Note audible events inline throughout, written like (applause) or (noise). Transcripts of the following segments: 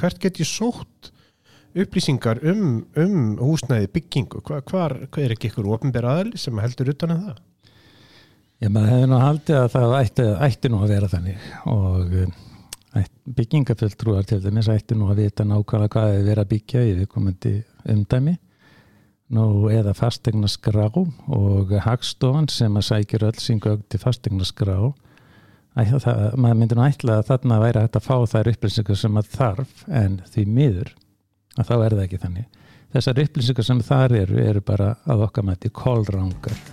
hvert get ég sótt upplýsingar um, um húsnæði byggingu? Hvar, hvar, hvar er ekki ykkur ofnbæra aðli sem heldur utan en það? Já, maður hefði nú haldið að það ætti, ætti nú að vera þannig og um, byggingafjöldrúar til dæmis ætti nú að vita nákvæmlega hvað hefur verið að byggja í viðkomandi umdæmi. Nú eða fastegna skrá og hagstofan sem að sækir öll sín gögn til fastegna skrá það, maður myndir nú ætla að þarna væri hægt að fá þær upplýsingar sem að þarf en því miður að þá er það ekki þannig þessar upplýsingar sem þar eru eru bara að okkar mæti kólrángar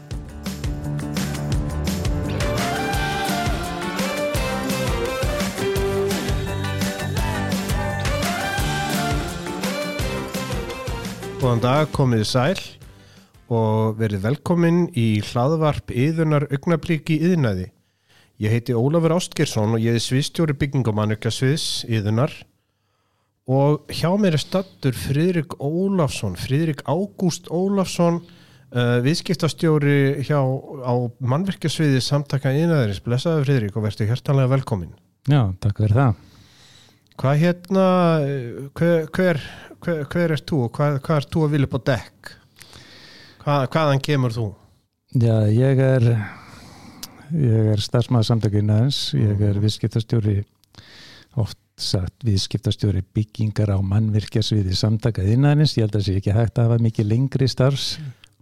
Góðan dag, komið sæl og verið velkomin í hlaðvarp yðunar augnablíki yðnaði. Ég heiti Ólafur Ástgersson og ég er sviðstjóri byggingamannukja sviðs yðunar og hjá mér er stattur Fridrik Ólafsson, Fridrik Ágúst Ólafsson, uh, viðskiptastjóri hjá, á mannverkjasviði samtaka yðnaðarins. Blesaði Fridrik og verður hjertanlega velkomin. Já, takk fyrir það. Hvað hérna, hver, hver, hver, hver er þú og hvað, hvað er þú að vilja á dekk? Hvað, hvaðan kemur þú? Já, ég er ég er starfsmaður samtökinn aðeins, ég er viðskiptastjóri oft sagt viðskiptastjóri byggingar á mannvirkjasviði samtakað innanins, ég held að það sé ekki hægt að hafa mikið lengri starfs.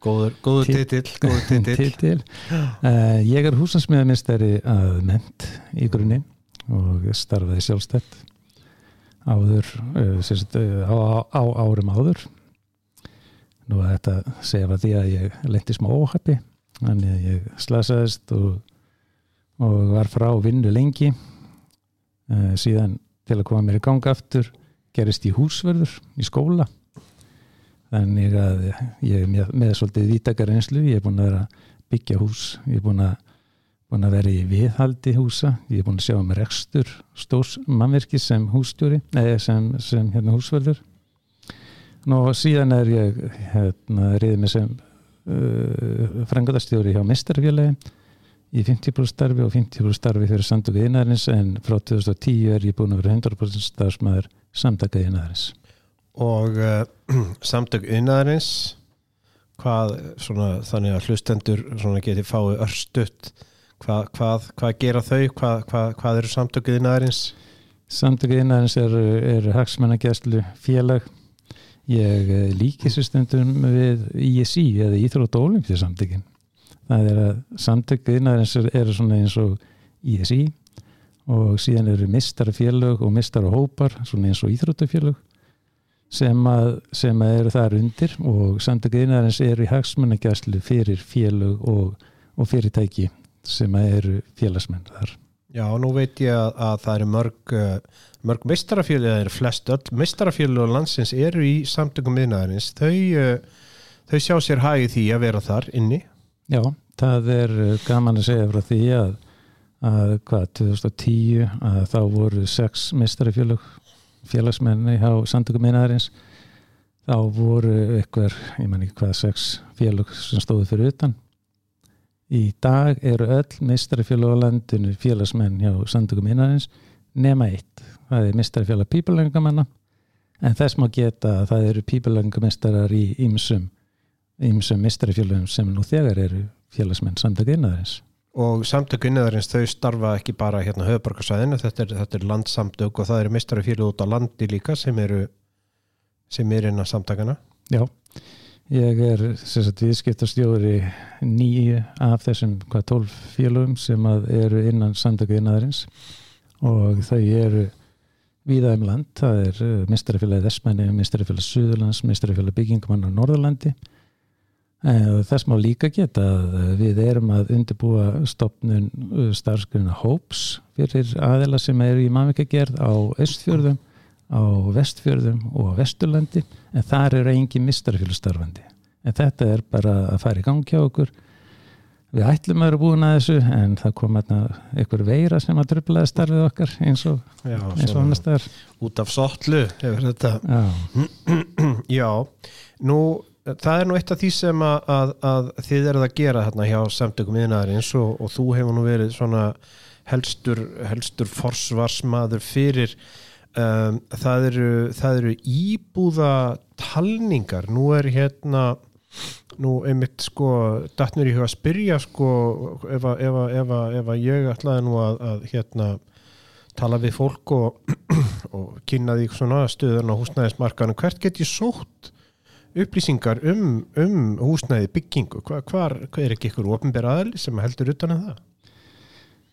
Góður, góður titill, góður (laughs) titill. titil. Uh, ég er húsansmiðamistari að ment í grunni og starfaði sjálfstætt áður uh, sérst, uh, á, á árum áður. Nú að þetta segja var því að ég lendi smá óhappi þannig að ég slasaðist og, og var frá vinnu lengi uh, síðan til að koma mér í ganga aftur gerist í húsverður í skóla. Þannig að ég er með, með svolítið vítakar einslu, ég er búin að vera að byggja hús, ég er búin að búin að vera í viðhaldi húsa ég er búin að sjá um rekstur stórs mannverki sem hússtjóri eða sem, sem hérna húsverður Nú síðan er ég hérna riðið mig sem uh, frangatastjóri hjá mistarfélagi í 50% starfi og 50% starfi fyrir samtöku innæðarins en frá 2010 er ég búin að vera 100% starfsmæður samtöku innæðarins Og uh, (clears throat) samtök innæðarins hvað svona þannig að hlustendur geti fáið örstutt hvað, hvað, hvað gera þau? Hvað, hvað, hvað eru samtöku innæðarins Samtöku innæðarins er, er hagsmennagjæslu félag. Ég líki sér stundum við ISI eða Íþrótt og Olimpíasamtökin það er að samtöku innæðarins eru svona eins og ISI og síðan eru mistarfélög og mistarhópar svona eins og Íþróttafélög sem að, sem að eru þar undir og samtöku innæðarins eru í hagsmennagjæslu fyrir félög og, og fyrirtæki sem að eru félagsmenn þar. Já, nú veit ég að, að það eru mörg uh, mörg mistarafjölu, það eru flest öll mistarafjölu og landsins eru í samtökum miðnaðarins, þau uh, þau sjá sér hagi því að vera þar inni Já, það er gaman að segja frá því að, að hvað, 2010 að þá voru sex mistarafjölug félagsmenni á samtökum miðnaðarins þá voru ykkur, ég man ekki hvað sex félug sem stóðu fyrir utan. Í dag eru öll mistarafjölu á landinu félagsmenn hjá samtökum miðnaðarins nema eitt, það er mistarafjöla pípulengamanna en þess má geta að það eru pípulengamistarar í ýmsum ýmsum mistarafjölum sem nú þegar eru félagsmenn samtöku innaðarins og samtöku innaðarins þau starfa ekki bara hérna höfuborgarsæðinu, þetta er, þetta er landsamtök og það eru mistarafjölu út á landi líka sem eru sem er inn á samtakana Já, ég er sagt, viðskiptastjóri nýju af þessum hvað tólf fjölum sem eru innan samtöku innaðarins og þau eru Víða um land, það er mistarafélagið Esmæni, mistarafélagið Suðurlands, mistarafélagið Byggingumann á Norðurlandi Þess má líka geta að við erum að undirbúa stopnun starfsgrunna hóps fyrir aðela sem eru í mannvikagerð á Östfjörðum, á Vestfjörðum og á Vesturlandi en þar eru engin mistarfélagstarfandi. En þetta er bara að fara í gangi á okkur. Við ætlum að vera búin að þessu en það kom eitthvað veira sem að dröflaði starfið okkar eins og, Já, eins og annars þar. Út af sotlu hefur þetta. Já. (clears throat) Já, nú það er nú eitt af því sem að, að, að þið eruð að gera hérna hjá samtökum yðnaðarins og, og þú hefur nú verið svona helstur, helstur forsvarsmaður fyrir um, það, eru, það eru íbúða talningar nú er hérna nú einmitt sko datnur í huga að spyrja sko ef, að- ef, að- ef, ef ég ætlaði nú að hérna tala við fólk og, (clears throat) og kynna því svona stöðun á húsnæðismarkanum hvert get ég sótt upplýsingar um, um húsnæði byggingu. Hvar, hvar, hvað er ekki ykkur opinber aðli sem heldur utan að það?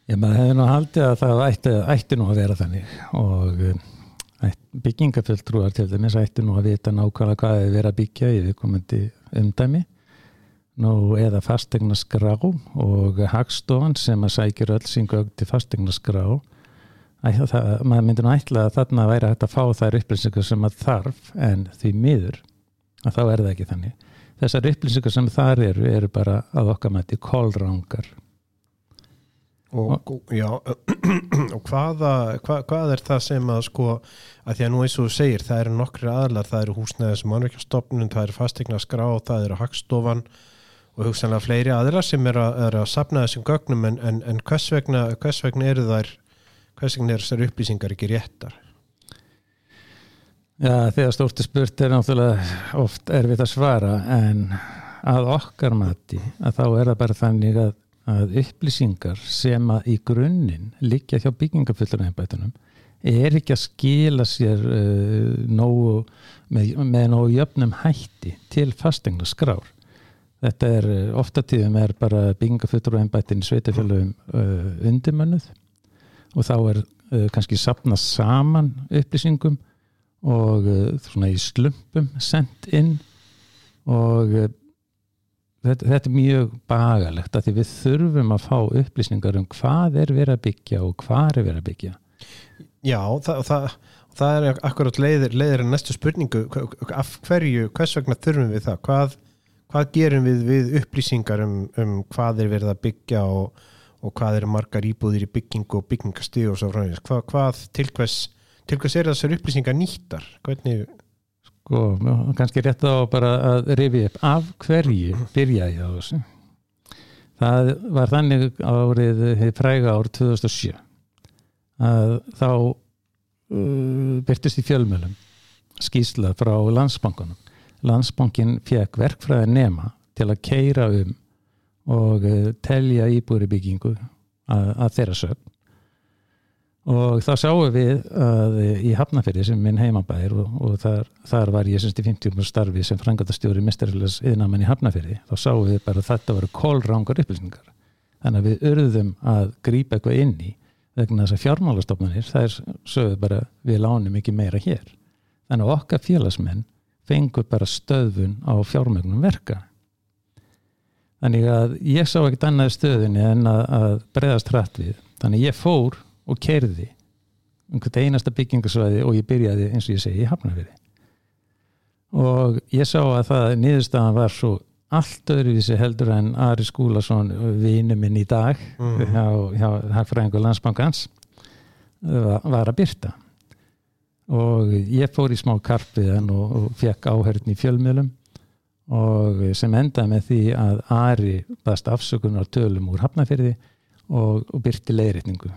Ég maður hefði nú haldið að það ætti, ætti nú að vera þannig. Og um, byggingafulltrúar til dæmis ætti nú að vita nákvæmlega hvað er verið að byggja í viðkomandi umdæmi. Nú eða fastegna skrá og hagstofan sem að sækir öll sín gögn til fastegna skrá það, maður myndi nú ætla að þarna væri hægt að fá þær upplýsingar sem að þarf en því miður að þá er það ekki þannig. Þessar upplýsingar sem þar eru eru bara að okkar mæti kólrangar og, og, já, (clears throat) og hvaða, hvað, hvað er það sem að sko að því að nú eins og þú segir það eru nokkri aðlar, það eru húsnæðis mannverkjastofnun, það eru fastegna skrá, það eru hagstofan og hugsanlega fleiri aðra sem eru að, er að sapna þessum gögnum en, en, en hvers, vegna, hvers vegna eru þær hvers vegna eru þessar upplýsingar ekki réttar Já, þegar stórti spurt er náttúrulega oft erfitt að svara en að okkar mati að þá er það bara þannig að, að upplýsingar sem að í grunninn liggja hjá byggingafullurinn er ekki að skila sér uh, nógu, með, með nógu jöfnum hætti til fastegna skrár. Þetta er uh, ofta tíðum er bara byggingafullurinn í sveitafjölum uh, undirmönnuð og þá er uh, kannski sapnað saman upplýsingum og uh, svona í slumpum sendt inn. Og uh, þetta, þetta er mjög bagalegt að því við þurfum að fá upplýsningar um hvað er verið að byggja og hvað er verið að byggja. Já, það, það, það er akkurat leiðir, leiðir en næstu spurningu. Af hverju, hvers vegna þurfum við það? Hvað, hvað gerum við við upplýsingar um, um hvað er verið að byggja og, og hvað eru margar íbúðir í byggingu og byggingastíð og svo frá því hvað, hvað til hvers til hvers er þessar upplýsingar nýttar? Hvernig sko, kannski rétt á bara að rifi upp. Af hverju byrja ég á þessu? Það var þannig árið fræga ár 2007 að þá uh, byrtist í fjölmjölum skýsla frá landsbankunum landsbankin fekk verkfræði nema til að keira um og uh, telja íbúri byggingu að, að þeirra sögn og þá sáum við að í Hafnafyrði sem minn heimabæðir og, og þar, þar var ég semst í 50 starfi sem frangatastjóri mestarfélags yðnamann í Hafnafyrði þá sáum við bara að þetta voru kólrángar upplýsingar. Þannig að við urðum að grípa eitthvað inn í vegna þess að fjármálastofnanir það er sögðu bara við lánum ekki meira hér. Þannig að okkar félagsmenn fengur bara stöðun á fjármögnum verka. Þannig að ég sá ekkert annað stöðunni en að, að breyðast hrætt við. Þannig ég fór og kerði um hvert einasta byggingasvæði og ég byrjaði eins og ég segi í Hafnarfjörði og ég sá að það niðurstaðan var svo allt öðruvísi heldur en Ari Skúlason vinu minn í dag Mhm. hjá, hjá Hagfræðingur Landsbankans var, var að byrta og ég fór í smá karpiðan og, og fekk áhörn í fjölmiðlum og sem endaði með því að Ari baðst afsökunar tölum úr Hafnarfjörði og, og byrti leiðrétningu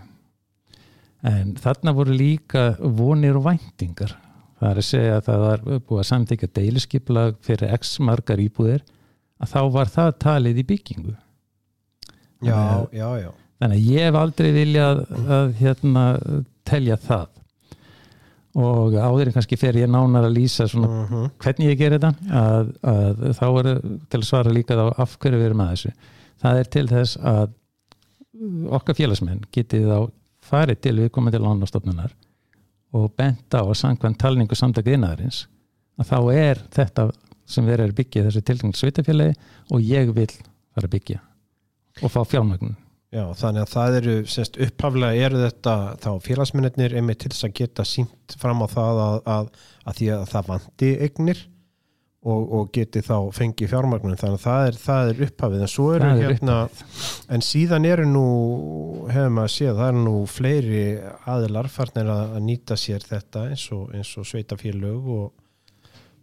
en þarna voru líka vonir og væntingar. Það er að segja að það var búið að samtíka deiliskiplag fyrir x margar íbúðir að þá var það talið í byggingu. Já, Þannig já, já. Þannig að ég hef aldrei viljað að hérna telja það. Og áður en kannski fer ég nánar að lýsa svona Mhm. hvernig ég ger þetta að, að þá er til að svara líka þá af hverju við erum að þessu. Það er til þess að okkar félagsmenn getið þá farið til viðkomandi lánastofnunar og bent á að samkvæmt talningu samtaka innaðarins að þá er þetta sem verið er byggja þessu tilkynning sveitafélagi og ég vil fara að byggja og fá fjármögnun. Já, þannig að það eru, semst, upphaflega eru þetta þá félagsmennir einmitt til þess að geta sínt fram á það að, að, að því að það vandi eignir og, og geti þá fengið fjármagnum þannig að það er, það er upphafið en svo eru er hérna en síðan eru nú, hefum að séð það eru nú fleiri aðilar farnir að, að nýta sér þetta eins og, eins og sveitafélög og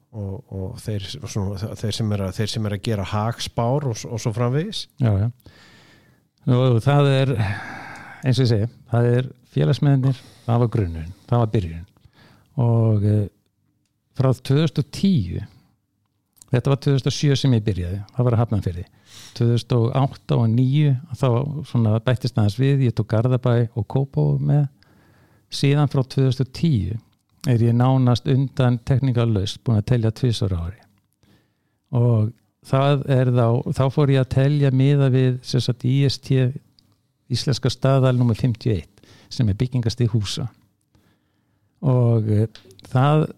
Og, og þeir, svona, þeir, sem að, þeir sem er að gera hagspár og, og svo framvegis Já, já. Og það er, eins og ég segi, það er félagsmeðinir, það var grunnun, það var byrjun. og uh, frá 2010 þetta var 2007 sem ég byrjaði það var að hafna fyrir 2008 og 2009 þá bættist aðeins við, ég tók Garðabæ og Kópó með. Síðan frá 2010 er ég nánast undan teknikalust búin að telja tvisar ári. Og þá þá fór ég að telja miða við sagt IST Íslenska staðal nr. 51 sem er byggingast í húsa. Og uh, það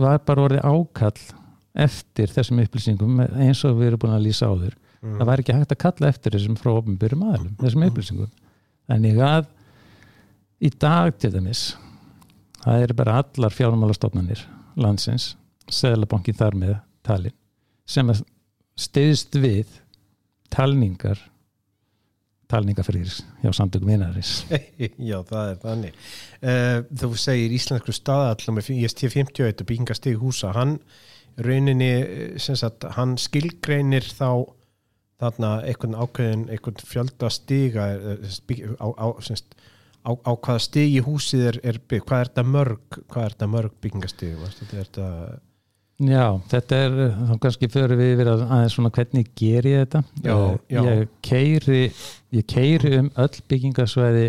var bara orðið ákall eftir þessum upplýsingum eins og við erum búin að lýsa áður Mm. það var ekki hægt að kalla eftir þessum frá ofnbyrjum aðlum, þessum upplýsingum þannig að í dag til dæmis það eru bara allar fjármálastofnanir landsins, seðlabankin þar með talin sem stiðst við talningar talningafrýr hjá samtökum vinarins (laughs) Já, það er þannig. Uh, þú segir íslensku staðallum með IST 51 og byggingastig húsa, hann rauninni, eh, sem sagt, hann skilgreinir þá þarna einhvern ákveðin, einhvern fjölda stiga eh, bygg- á, á, sagt, á, á hvaða stigi húsið er, er bygg, hvað er þetta mörg, hvað er þetta mörg byggingastig, þetta er þetta, Já, þetta er þá kannski fyrir við yfir að aðeins svona hvernig ger ég þetta Já, Eh, já. Ég keiri ég keiri um öll byggingasvæði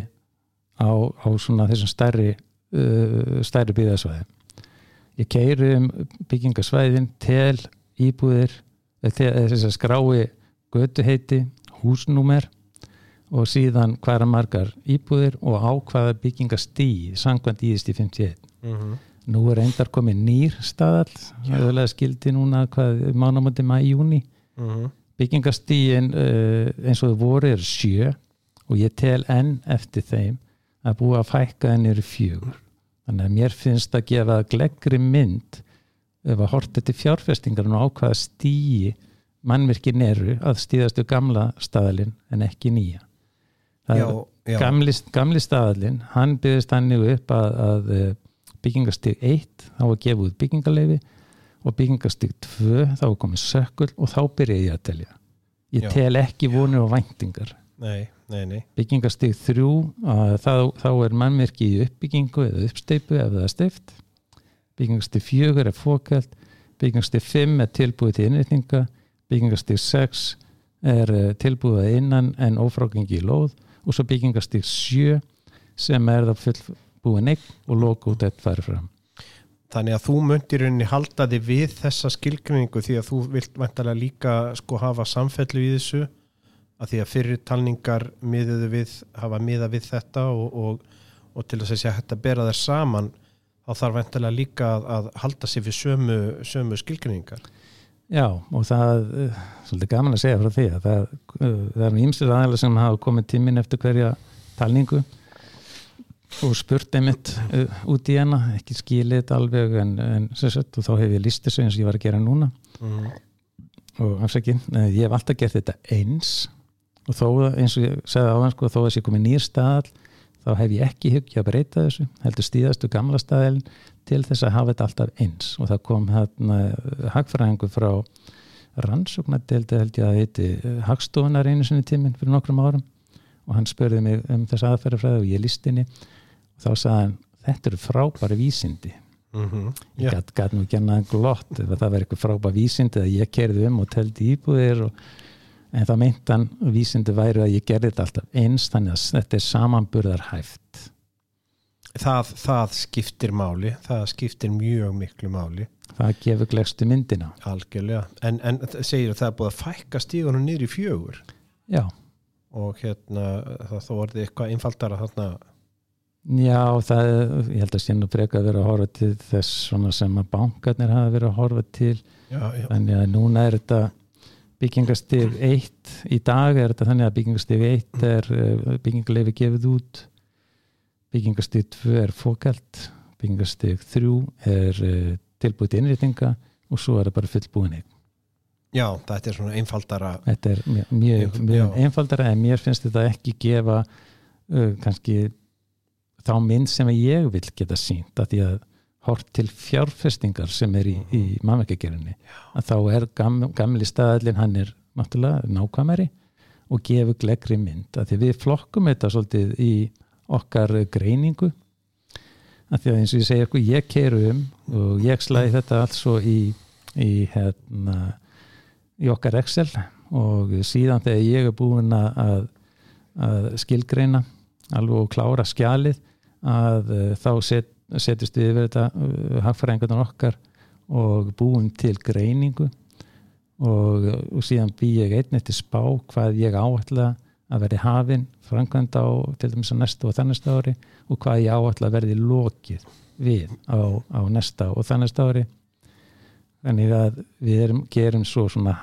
á, á svona þessum stærri uh, stærri byggðasvæði ég keiri um byggingasvæðin tel íbúðir þess að skrái götuheiti, húsnúmer og síðan hvaða margar íbúðir og á hvaða byggingastíð sangvænt íðist í 51 mm -hmm. Nú er reyndar komið nýr staðall, auðvitað skildi núna mánamöndi maður í júni. Mm Byggingastíin uh, eins og þau voru er sjö og ég tel enn eftir þeim að búa að fækka enn eru fjögur. Þannig að mér finnst að gefa gleggri mynd ef að horta til fjárfestingar og á hvaða stíi mannvirkin eru að stíðastu gamla staðalinn en ekki nýja. Það Já, já, gamli, gamli staðalinn, hann byggðist hann upp að, að eh, byggingastig 1 þá var gefið út byggingaleifi og byggingastig 2 þá var komið sökul og þá byrja ég að telja. Ég Já. tel ekki vonir og væntingar. Nei, nei, nei, byggingastig 3 að þá, þá er mannmerki í uppbyggingu eða uppsteipu ef það er stift byggingastig 4 er fókælt byggingastig 5 er tilbúið til innrýtninga byggingastig 6 er eh, tilbúið innan en ófrágengi í lóð. Og svo byggingastig 7 sem er það fullbúið neign og loka út eitt færi fram. Þannig að þú myndir rauninni halda þig við þessa skilgrinningu því að þú vilt vantarlega líka sko hafa samfellu í þessu að því að fyrir talningar miðuðu við, hafa miða við þetta og, og, og til þess að þetta bera þær saman þá þarf vantarlega líka að, að halda sig við sömu, sömu skilgrinningar. Já, og það er svolítið gaman að segja frá því að það, uh, það er ímsið aðeins sem hafa komið tíminn eftir hverja talningu og spurt einmitt uh, út í hana, ekki skilið þetta alveg en, en og þá hef ég list þessu eins og ég var að gera núna Mm. og afsækinn, ég hef alltaf gert þetta eins og þó eins og ég segði áðan sko, þó að sé komið nýr staðal þá hef ég ekki hyggja að breyta þessu. Heldur stíðastu gamla staðalinn til þess að hafa þetta alltaf eins. Og það kom hérna hagfræðingu frá rannsóknardeldi held ég að heiti hagstofunar einu sinni tíminn fyrir nokkrum árum. Og hann spurði mig um þess aðferðafræði og ég líst henni. Og þá sagði hann þetta eru frábæri vísindi. Mm -hmm. ég gæt, gæt nú ekki annað glott það verið eitthvað frábæð vísindi að ég kerði um og teldi íbúðir og, en þá meint hann vísindi væri að ég gerði þetta alltaf eins þannig að þetta er samanburðar hæft það, það skiptir máli, það skiptir mjög miklu máli, það gefur glegstu myndina. Algjörlega. En, en það segir að það er búið að fækka stígunum niður í fjögur? Já, og hérna það þó orðið eitthvað einfaldara þarna. Já það, ég held að sé nú freka að vera að horfa til þess sem að bankarnir hafa verið að horfa til. Já, já, þannig að núna er þetta byggingastig 1 í dag er þetta þannig að byggingastig 1 er uh, byggingaleifi gefið út byggingastig 2 er fókalt byggingastig 3 er uh, tilbúið til innrýtinga og svo er það bara fullbúinni já, þetta er svona einfaldara þetta er mjög, mjög, mjög einfaldara en mér finnst þetta ekki gefa uh, kannski þá mynd sem ég vil geta sínt að því að hort til fjárfestingar sem er í, í mannverkagerinni að þá er gam, gamli staðallin hann er náttúrulega nákvæmari og gefur gleggri mynd. Að því við flokkum þetta svolítið í okkar greiningu. Að því að eins og ég segi eitthvað ég keiru um og ég slæði þetta allt svo í, í, hérna, í okkar Excel og síðan þegar ég er búin að, að skilgreina alveg og klára skjalið að uh, þá set, setjast við yfir þetta uh, hagfræðingarnar okkar og búin til greiningu. Og, og síðan bý ég einnig til spá hvað ég áætla að verði hafinn framkvæmd á til dæmis á næsta og þannesta ári og hvað ég áætla að verði lokið við á, á næsta og þannesta ári. Þannig að við erum, gerum svo svona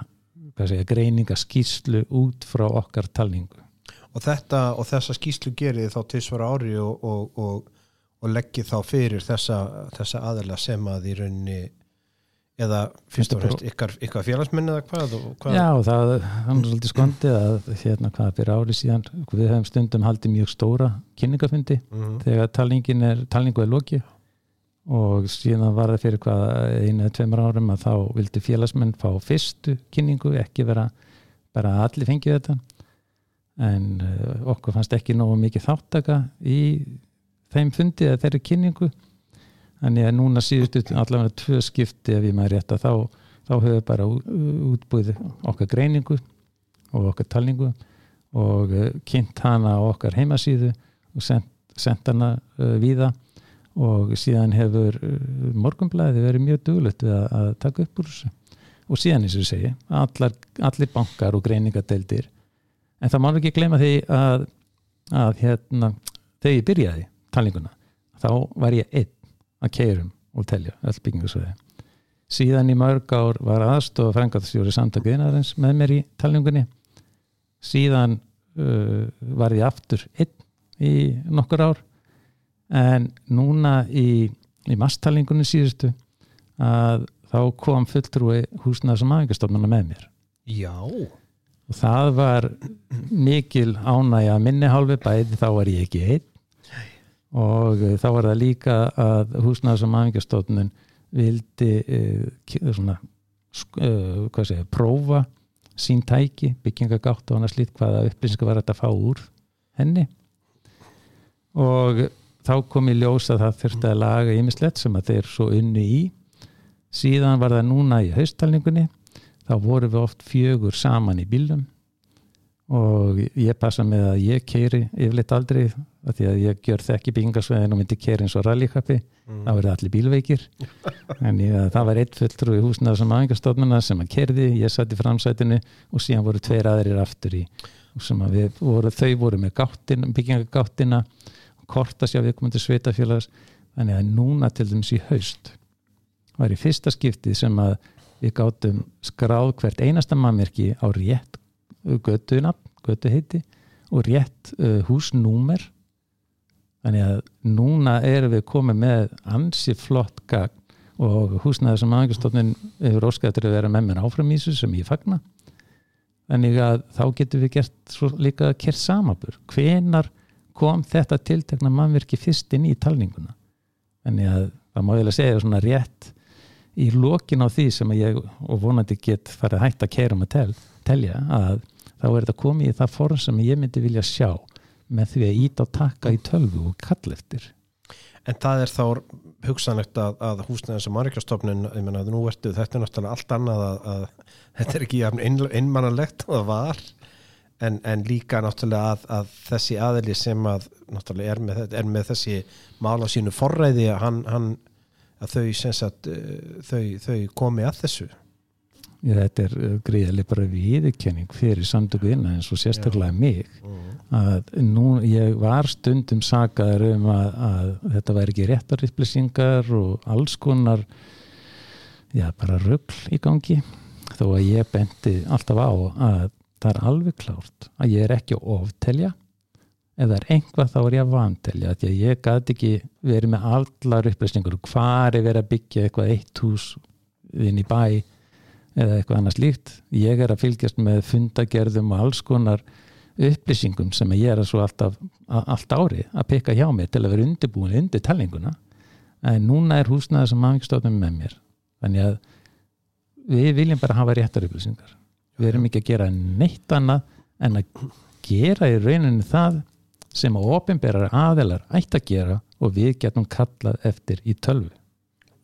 segja, greininga skýslu út frá okkar talningu. Og, þetta, og þessa skýslu gerir þá til svara ári og, og, og leggir þá fyrir þessa, þessa aðela sem að í rauninni eða fyrst og fremst ykkar, ykkar félagsmenn eða hvað, hvað? Já, það er svolítið skondið að hérna hvað fyrir ári síðan við hefum stundum haldið mjög stóra kynningafundi mm -hmm. þegar er, talningu er lokið og síðan var það fyrir hvað einu eða tveimur árum að þá vildi félagsmenn fá fyrstu kynningu ekki vera bara að allir fengið þetta en uh, okkur fannst ekki nógu mikið þáttaka í þeim fundi eða þeirri kynningu. Þannig að núna síðustu allavega tvö skipti ef ég maður rétt að þá, þá höfum við bara útbúið okkar greiningu og okkar talningu og eh, kynnt hana á okkar heimasíðu og sendt, sendt hana uh, víða. Og síðan hefur uh, morgunblæði verið mjög duglegt við að, að taka upp úr þessu. Og síðan eins og ég segi, allar, allir bankar og greiningadeildir. En það má ekki gleyma því að, að hérna, þegar ég byrjaði talninguna þá var ég einn að keirum og telja öll byggingarsvæði. Síðan í mörg ár var aðstofa frangatstjóri samtakaðinarins með mér í talningunni. Síðan uh, var ég aftur einn í nokkur ár. En núna í, í masttalningunni síðustu að þá kom fulltrúi húsnaðs og maðingastofnuna með mér. Já. Og það var mikil ánægja minni hálfi bæði þá var ég ekki einn og eh, þá var það líka að húsnæðs- og maðingastofnun vildi uh, svona uh, hvað segja, prófa sín tæki, byggingagátt og annars lít hvaða upplýsingar var þetta að fá úr henni. Og þá kom í ljós að það þurfti að laga ímislegt sem að þeir svo unni í. Síðan var það núna í haustalningunni. Þá voru við oft fjögur saman í bílum og ég passa með að ég keiri yfirleitt aldrei að því að ég gjör þekki byggingarsveðin og myndi keiri eins og rallíkappi mm. þá verði allir bílveikir (laughs) en ég, það var eitt fulltrú í húsnaðar sem aðengarstofnuna sem að kerði, ég satt í framsætinu og síðan voru tveir aðrir aftur í voru, þau voru með gáttin, byggingagáttina kortasjá viðkomandi sveitafélags þannig að núna til dæmis í haust var í fyrsta skiptið sem að við gáttum skráð hvert einasta mannverki á rétt götu, götu heiti og rétt uh, húsnúmer þannig að núna erum við komið með ansi flott gagn og húsnaður sem aðeins hefur óskættur að vera með mér áframísu sem ég fagna. Þannig að þá getur við gert líka að kert samabur hvenar kom þetta tiltekna mannverki fyrst inn í talninguna? Þannig að það má ég vel að segja svona rétt í lokin á því sem ég og vonandi get farið hægt að kera um að tel, telja að þá er þetta komið í það form sem ég myndi vilja sjá með því að íta og taka í tölvu og kall eftir. En það er þá hugsanlegt að, að húsnæðins og margastofnun, ég menna að nú ertu þetta er náttúrulega allt annað að, að þetta er ekki ein, einmannalegt og það var. En, en líka náttúrulega að, að þessi aðili sem að náttúrulega er með, er með þessi mála sínu forræði að, hann, hann, að þau, sagt, eh, þau, þau komi að þessu þetta er uh, greiðileg bara viðkenning fyrir samtöku innan eins og sérstaklega mig mm. að nú ég var stundum sagaður um að, að þetta væri ekki réttar upplýsingar og alls konar já bara ruggl í gangi. Þó að ég bendi alltaf á að það er alveg klárt að ég er ekki að oftelja. Ef það er einhvað þá er ég að vantelja því að ég gæti ekki verið með allar upplýsingar. Og hvað er verið að byggja eitthvað eitt hús inn í bæ eða eitthvað annars líkt ég er að fylgjast með fundagerðum og alls konar upplýsingum sem ég er að svo alltaf allt ári að peka hjá mig til að vera undirbúin undir tellinguna. En núna er húsnaðar sem aðeins með mér. Þannig að við viljum bara hafa réttar upplýsingar. Við erum ekki að gera neitt annað en að gera í rauninu það sem að ofinberar aðelar ætti að gera og við getum kallað eftir í tölvu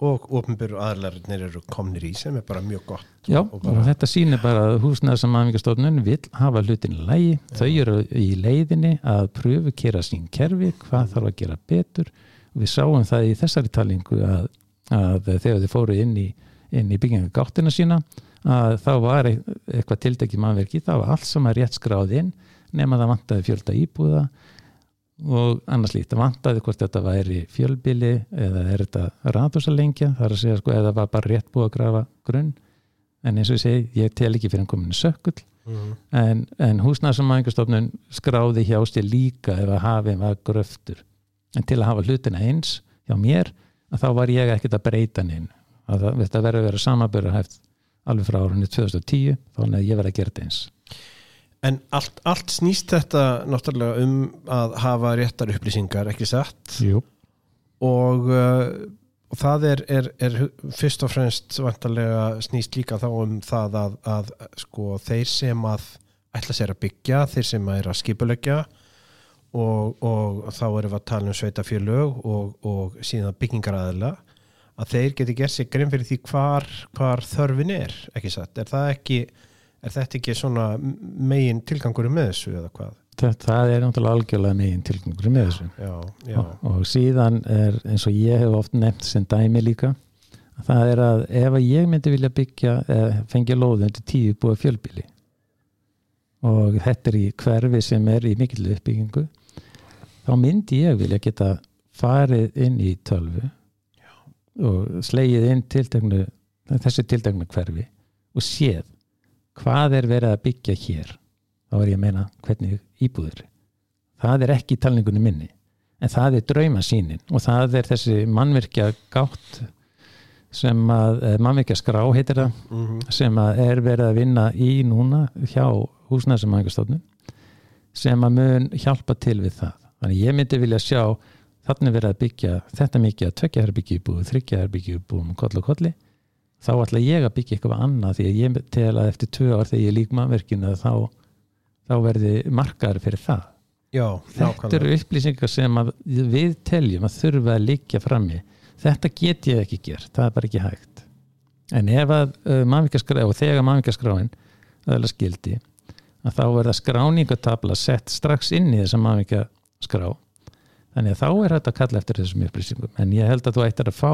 og ofnbyrju aðlarnir eru komnir í sem er bara mjög gott Já, Og og, bara- þetta sýnir bara að húsnæðar sem aðmingastofnun vil hafa hlutin lægi, þau eru í leiðinni að pröfu kera sín kerfi, hvað þarf að gera betur. Og við sáum það í þessari talingu að, að þegar þið fóru inn í, í byggingu gáttina sína að þá var eit- eitthvað tildekki mannverki, það var allt sem er rétt skráð inn nema það vantaði fjölda íbúða og annars líkt, það vantaði hvort þetta væri fjölbili eða er þetta rathúsalengja, það er að segja sko eða var bara rétt búið að grafa grunn. En eins og ég segi, ég tel ekki fyrir hann komin sökull mm. en, en húsnæðsamæðingastofnun skráði hjá sér líka ef að hafið var gröftur. En til að hafa hlutina eins hjá mér að þá var ég ekkert að breyta neinn að það, verður að vera samaböru hæft alveg frá árunni 2010 þannig að ég verði að gera þetta eins En allt, allt snýst þetta náttúrulega um að hafa réttar upplýsingar, ekki satt Jú. og, uh, og það er, er, er fyrst og fremst vantarlega snýst líka þá um það að, að sko þeir sem að ætla sér að byggja, þeir sem að er að skipulegja og, og þá erum við að tala um sveitafjölög og, og síðan byggingaraðila að þeir geti gert sér grein fyrir því hvar, hvar þörfin er, ekki satt er það ekki, er þetta ekki svona megin tilgangur með þessu eða hvað? þetta það er náttúrulega algjörlega megin tilgangur með þessu. Já, já, og, og síðan er eins og ég hef oft nefnt sem dæmi líka að það er að ef ég myndi vilja byggja eða fengja lóðu undir tíu búið fjölbíli og þetta er í hverfi sem er í mikill uppbyggingu þá myndi ég vilja geta farið inn í tölvu og slegið inn tilteknu, þessi tilteknu hverfi og séð hvað er verið að byggja hér? Þá er ég að meina hvernig íbúður það er ekki í talningunni minni en það er draumasýnin og það er þessi mannvirkja gátt sem að, eh, mannvirkja skrá heitir það mm sem að er verið að vinna í núna hjá húsnæðsamængastofnun sem að mun hjálpa til við það. Þannig ég myndi vilja sjá þannig verið að byggja þetta mikið að tvekja herbyggju búið, þryggja herbyggju búið koll og kolli þá ætla ég að byggja eitthvað annað því að ég tel að eftir tvö ár þegar ég lík mannverkinu þá, þá verði markaður fyrir það. Já þetta eru upplýsingar sem við teljum að þurfa að liggja frammi. Þetta get ég ekki gert, það er bara ekki hægt. En ef að uh, mannvíkaskrá og þegar mannvíkaskráin öðla skildi að þá verða skráningatabla sett strax inn í þessa mannvíkaskrá þannig að þá er þetta að kalla eftir þessum upplýsingum. En ég held að þú ættir að fá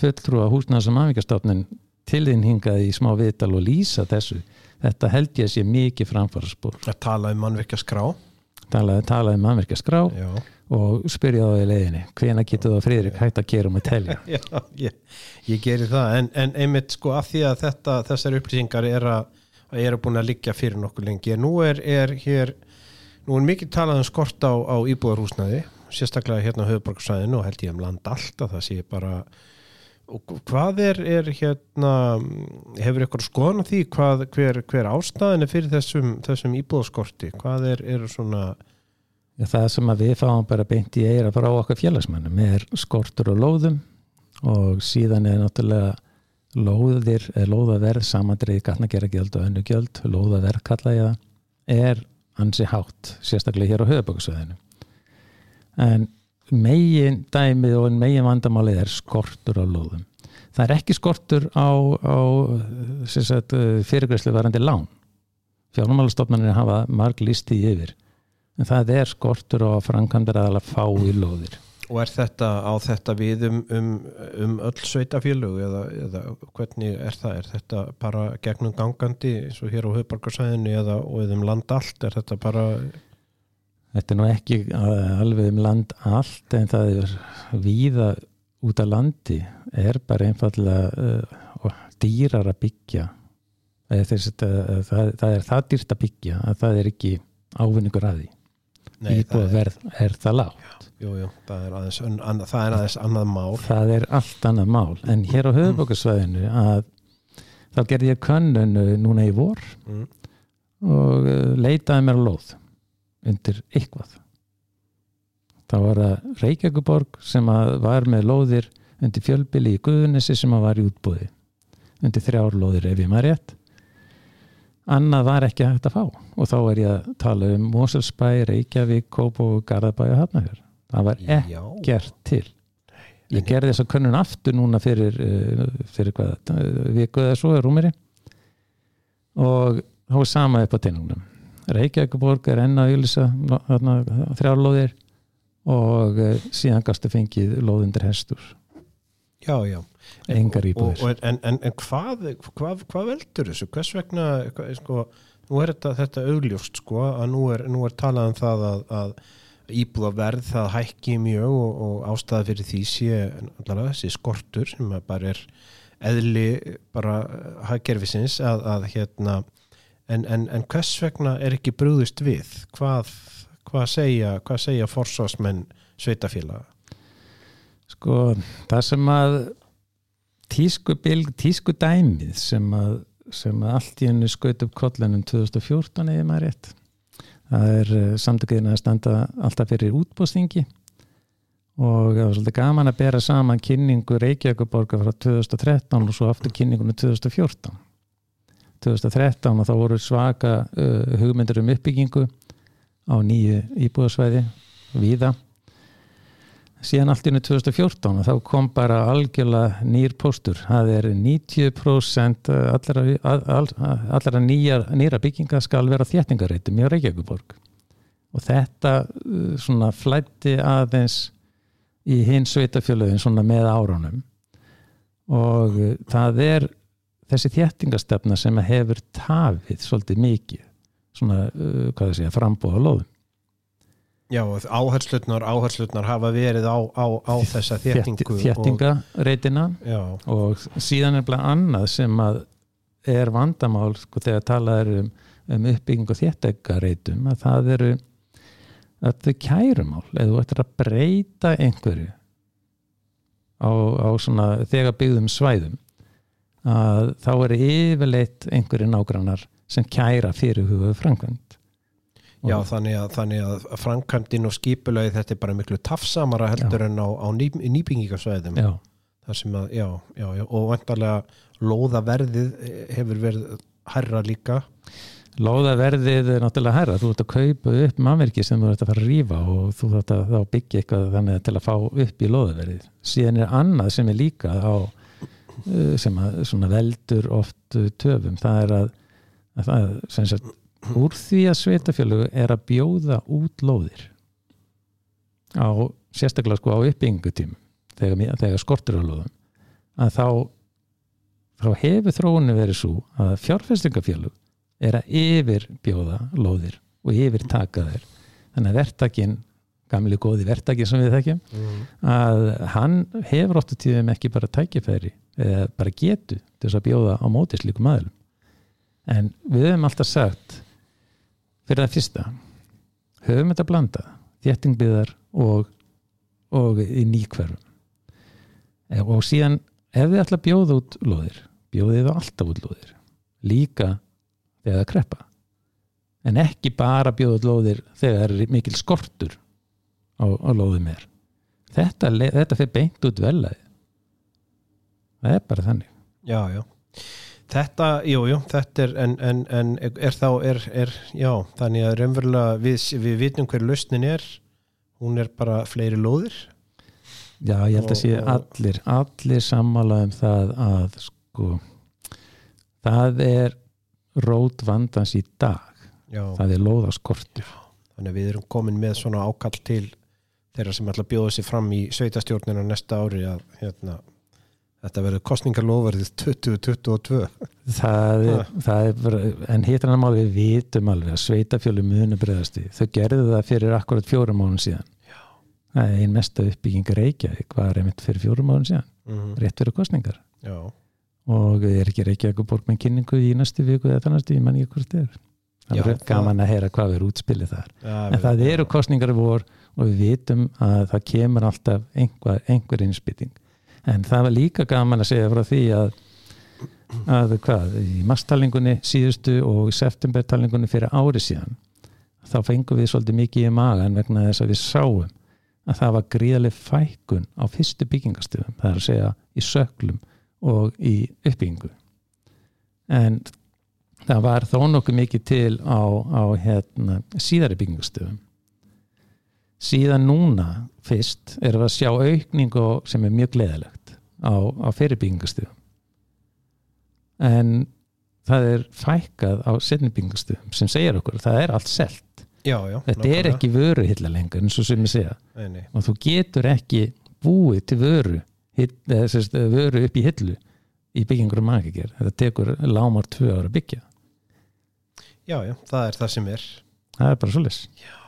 fulltrúa húsnæðs og mannvíkastofnin til þín hingað í smá viðtal og lýsa þessu. Þetta held ég að sé mikið framfaraspor. Að tala um mannverkja skrá talaði, talaði um mannvíkaskrá já, og spyrja á því leiðinni hvena getur það friðrik hægt að gera um að telja? (laughs) Já ég, ég geri það en, en einmitt sko af því að þetta þessar upplýsingar er að er að búin að liggja fyrir nokkuð lengi. Nú er, er hér nú er mikið talað um skort á, á íbúðarhúsnaði sérstaklega hérna á höfuborgarsæðinu og held ég um land allt að það sé bara og hvað er, er hérna hefur ykkur skoðan á því hvað, hver, hver ástæðin er fyrir þessum, þessum íbúðaskorti? Hvað er, er svona Já, það sem við fáum bara beint í eira frá okkar félagsmannum er skortur og lóðum og síðan er náttúrulega lóðir, er lóðaverð samandrið gatnagera gjöld og önnu gjöld lóðaverð kalla ég það er ansi hátt, sérstaklega hér á höfubökksveðinu en megin dæmið og megin vandamálið er skortur á lóðum. Það er ekki skortur á, á fyrirgræslu varandi lán. Fjármálastofnarnir hafa marg listi yfir. En það er skortur á framkvæmdar aðala fá í lóðir. Og er þetta á þetta við um, um, um öll sveitafélög eða, eða hvernig er það? Er þetta bara gegnum gangandi eins og hér á höfbarkarsæðinu eða og eða um land allt? Er þetta bara Þetta er nú ekki uh, alveg um land allt en það er víða út af landi. Er bara einfallega uh, dýrar að byggja. Þess, uh, það, það er það dýrt að byggja að það er ekki ávinningur að því. Það er, íbúðverð er það lág jú, jú, það, er aðeins, an, það er aðeins annað mál. Það er allt annað mál. En hér á höfubókarsvæðinu að þá gerði ég könnun uh, núna í vor mm. og leitaði mér lóð undir eitthvað. Það var að Reykjavíkuborg sem að var með lóðir undir fjölbili í Guðunessi sem að var í útbúði undir þrjár lóðir ef ég maður rétt. Annað var ekki hægt að fá. Og þá er ég að tala um Moselsbæ, Reykjavík, Kópó, Garðabæ og Hafnafjör það var ekkert til. Ég gerði þessa könnun aftur núna fyrir, uh, fyrir hvað, viku eða svo er rúmiri og þá er sama upp á teiningnum Reykjavíkuborg er enn að ylisa þrjárlóðir og uh, síðan gastu fengið lóðundir hestur já, já Engar íbúðir. og, en, en, en hvað, hvað, hvað veldur þessu? Hvers vegna, hvað, sko, nú er þetta, þetta augljóst sko, að nú er, nú er talað um það að, að íbúðaverð það hækki mjög og, og ástæða fyrir því sé allavega þessi skortur sem bara er eðli bara haggerfisins að, að hérna en, en, en hvers vegna er ekki brúðist við? Hvað, hvað segja, segja forsvarsmenn sveitafélaga? sko, það sem að tísku, bilg, tísku sem að, sem að allt í hennu skaut upp kollinum 2014 eða maður rétt það er samtökiðin að standa alltaf fyrir útbóðstingi og það var svolítið gaman að bera saman kynningu Reykjavíkuborgar frá 2013 og svo aftur kynningunum 2014 2013 og þá voru svaka uh, hugmyndir um uppbyggingu á nýju íbúðasvæði víða. Síðan allt unni 2014 og þá kom bara algjörlega nýr póstur. Það er 90% allra, all, allra nýjar, nýra bygginga skal vera þéttingareitum í Reykjavíkuborg og þetta uh, svona flætti aðeins í hinn sveitafjöluðin svona með árunum. Og uh, það er þessi þéttingastefna sem hefur tafið svolítið mikið svona, uh, hvað það segja, frambúða lóðum. Já, áherslutnar, áherslutnar hafa verið á, á, á þessa þéttingu þéttingareitina og, og síðan er bara annað sem að er vandamál sko, þegar talað er um, um uppbygging og þéttingareitum að það eru að þau kærumál eða þú ættir að breyta einhverju á, á svona þegar byggðum svæðum að þá er yfirleitt einhverju nágrannar sem kæra fyrir hugaðu framkvæmt já þannig, að, þannig að framkvæmdin og skipulagi þetta er bara miklu tafsamara heldur en á, á ný, nýbyggingasvæðum Já, að, já, já, já og vantarlega lóðaverðið hefur verið hærra líka. Lóðaverðið er náttúrulega herra, þú ert að kaupa upp mannverki sem þú ert að fara að rífa og þú ert að þá byggja eitthvað þannig til að fá upp í lóðaverðið. Síðan er annað sem er líka á sem að veldur oft uh, töfum, það er að, að það sagt úr því að sveitafjölu er að bjóða út lóðir á sérstaklega sko á uppbyggingutímum þegar, þegar skortur á lóðum að þá þá hefur þróunni verið svo að fjárfestingafjölu er að yfirbjóða lóðir og yfirtaka þeir þannig að vertakinn gamli góði vertakinn sem við þekkjum mm. að hann hefur óttu tíðum ekki bara tækifæri eða bara getu til þess að bjóða á móti slíkum aðlum en við höfum alltaf sagt fyrir það fyrsta höfum þetta blanda þéttingbyðar og, og í nýkverfum og síðan ef þið ætla að bjóða út lóðir bjóðið það alltaf út lóðir líka þegar það kreppa en ekki bara bjóða út lóðir þegar er mikil skortur á, á lóðum er þetta, þetta fyrir beint út velaði það er bara þannig. Já, já. Þetta, jú, jú, þetta er en, en, en er þá, er, er já, þannig að raunverulega við, við vitum hver lausnin er. Hún er bara fleiri lóðir. Já, ég held að sé Og- og- allir, allir sammála um það að sko það er rót vandans í dag. Já, það er lóðaskortur. Þannig að við erum komin með svona ákall til þeirra sem ætla að bjóða sér fram í sveitastjórnina næsta ári að hérna, þetta verður kostningarlófarið 2022 það það er bara, en hitran að mál við vitum alveg að sveitafjölu munu bregðast í þau gerðu það fyrir akkurat fjórum mánum síðan. Já. það er ein mesta uppbygging Reykjavík var einmitt fyrir fjórum mánum síðan mm, rétt fyrir kostningar já, og er ekki Reykjavík borg með kynningu í næstu viku eða það næstu, ég man ekki hvort það er það er gaman að heyra hvað er útspilið þar. Já en það eru kostningar vor og við vitum að það kemur alltaf einhver, einhver innspýting. En það var líka gaman að segja frá því að, að hvað, í marstalningunni síðustu og í septembertalningunni fyrir ári síðan þá fengum við svolítið mikið í magan vegna þess að við sáum að það var gríðaleg fækun á fyrstu byggingastöðum, það er að segja í söklum og í uppbyggingu. En það var þó nokkuð mikið til á, á hérna, síðari byggingastöðum síðan núna fyrst erum við að sjá aukningu sem er mjög gleðilegt á, á fyrirbyggingastöðum en það er fækkað á setnibyggingastöðum sem segir okkur að það er allt selt. Já, já þetta er ekki vöru hilla lengur eins og sem ég segja. Nei, nei. og þú getur ekki búið til vöru hill, eða, sérst, vöru upp í hillu í byggingur um magiker þetta tekur lámar tvö ára að byggja. Já, já, það er það sem er. Það er bara svolítið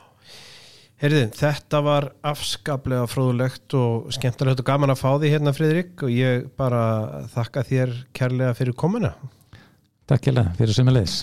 Herðin, þetta var afskaplega fróðulegt og skemmtilegt og gaman að fá því hérna Friðrik og ég bara þakka þér kærlega fyrir komuna. Takk hérlega fyrir sömulegis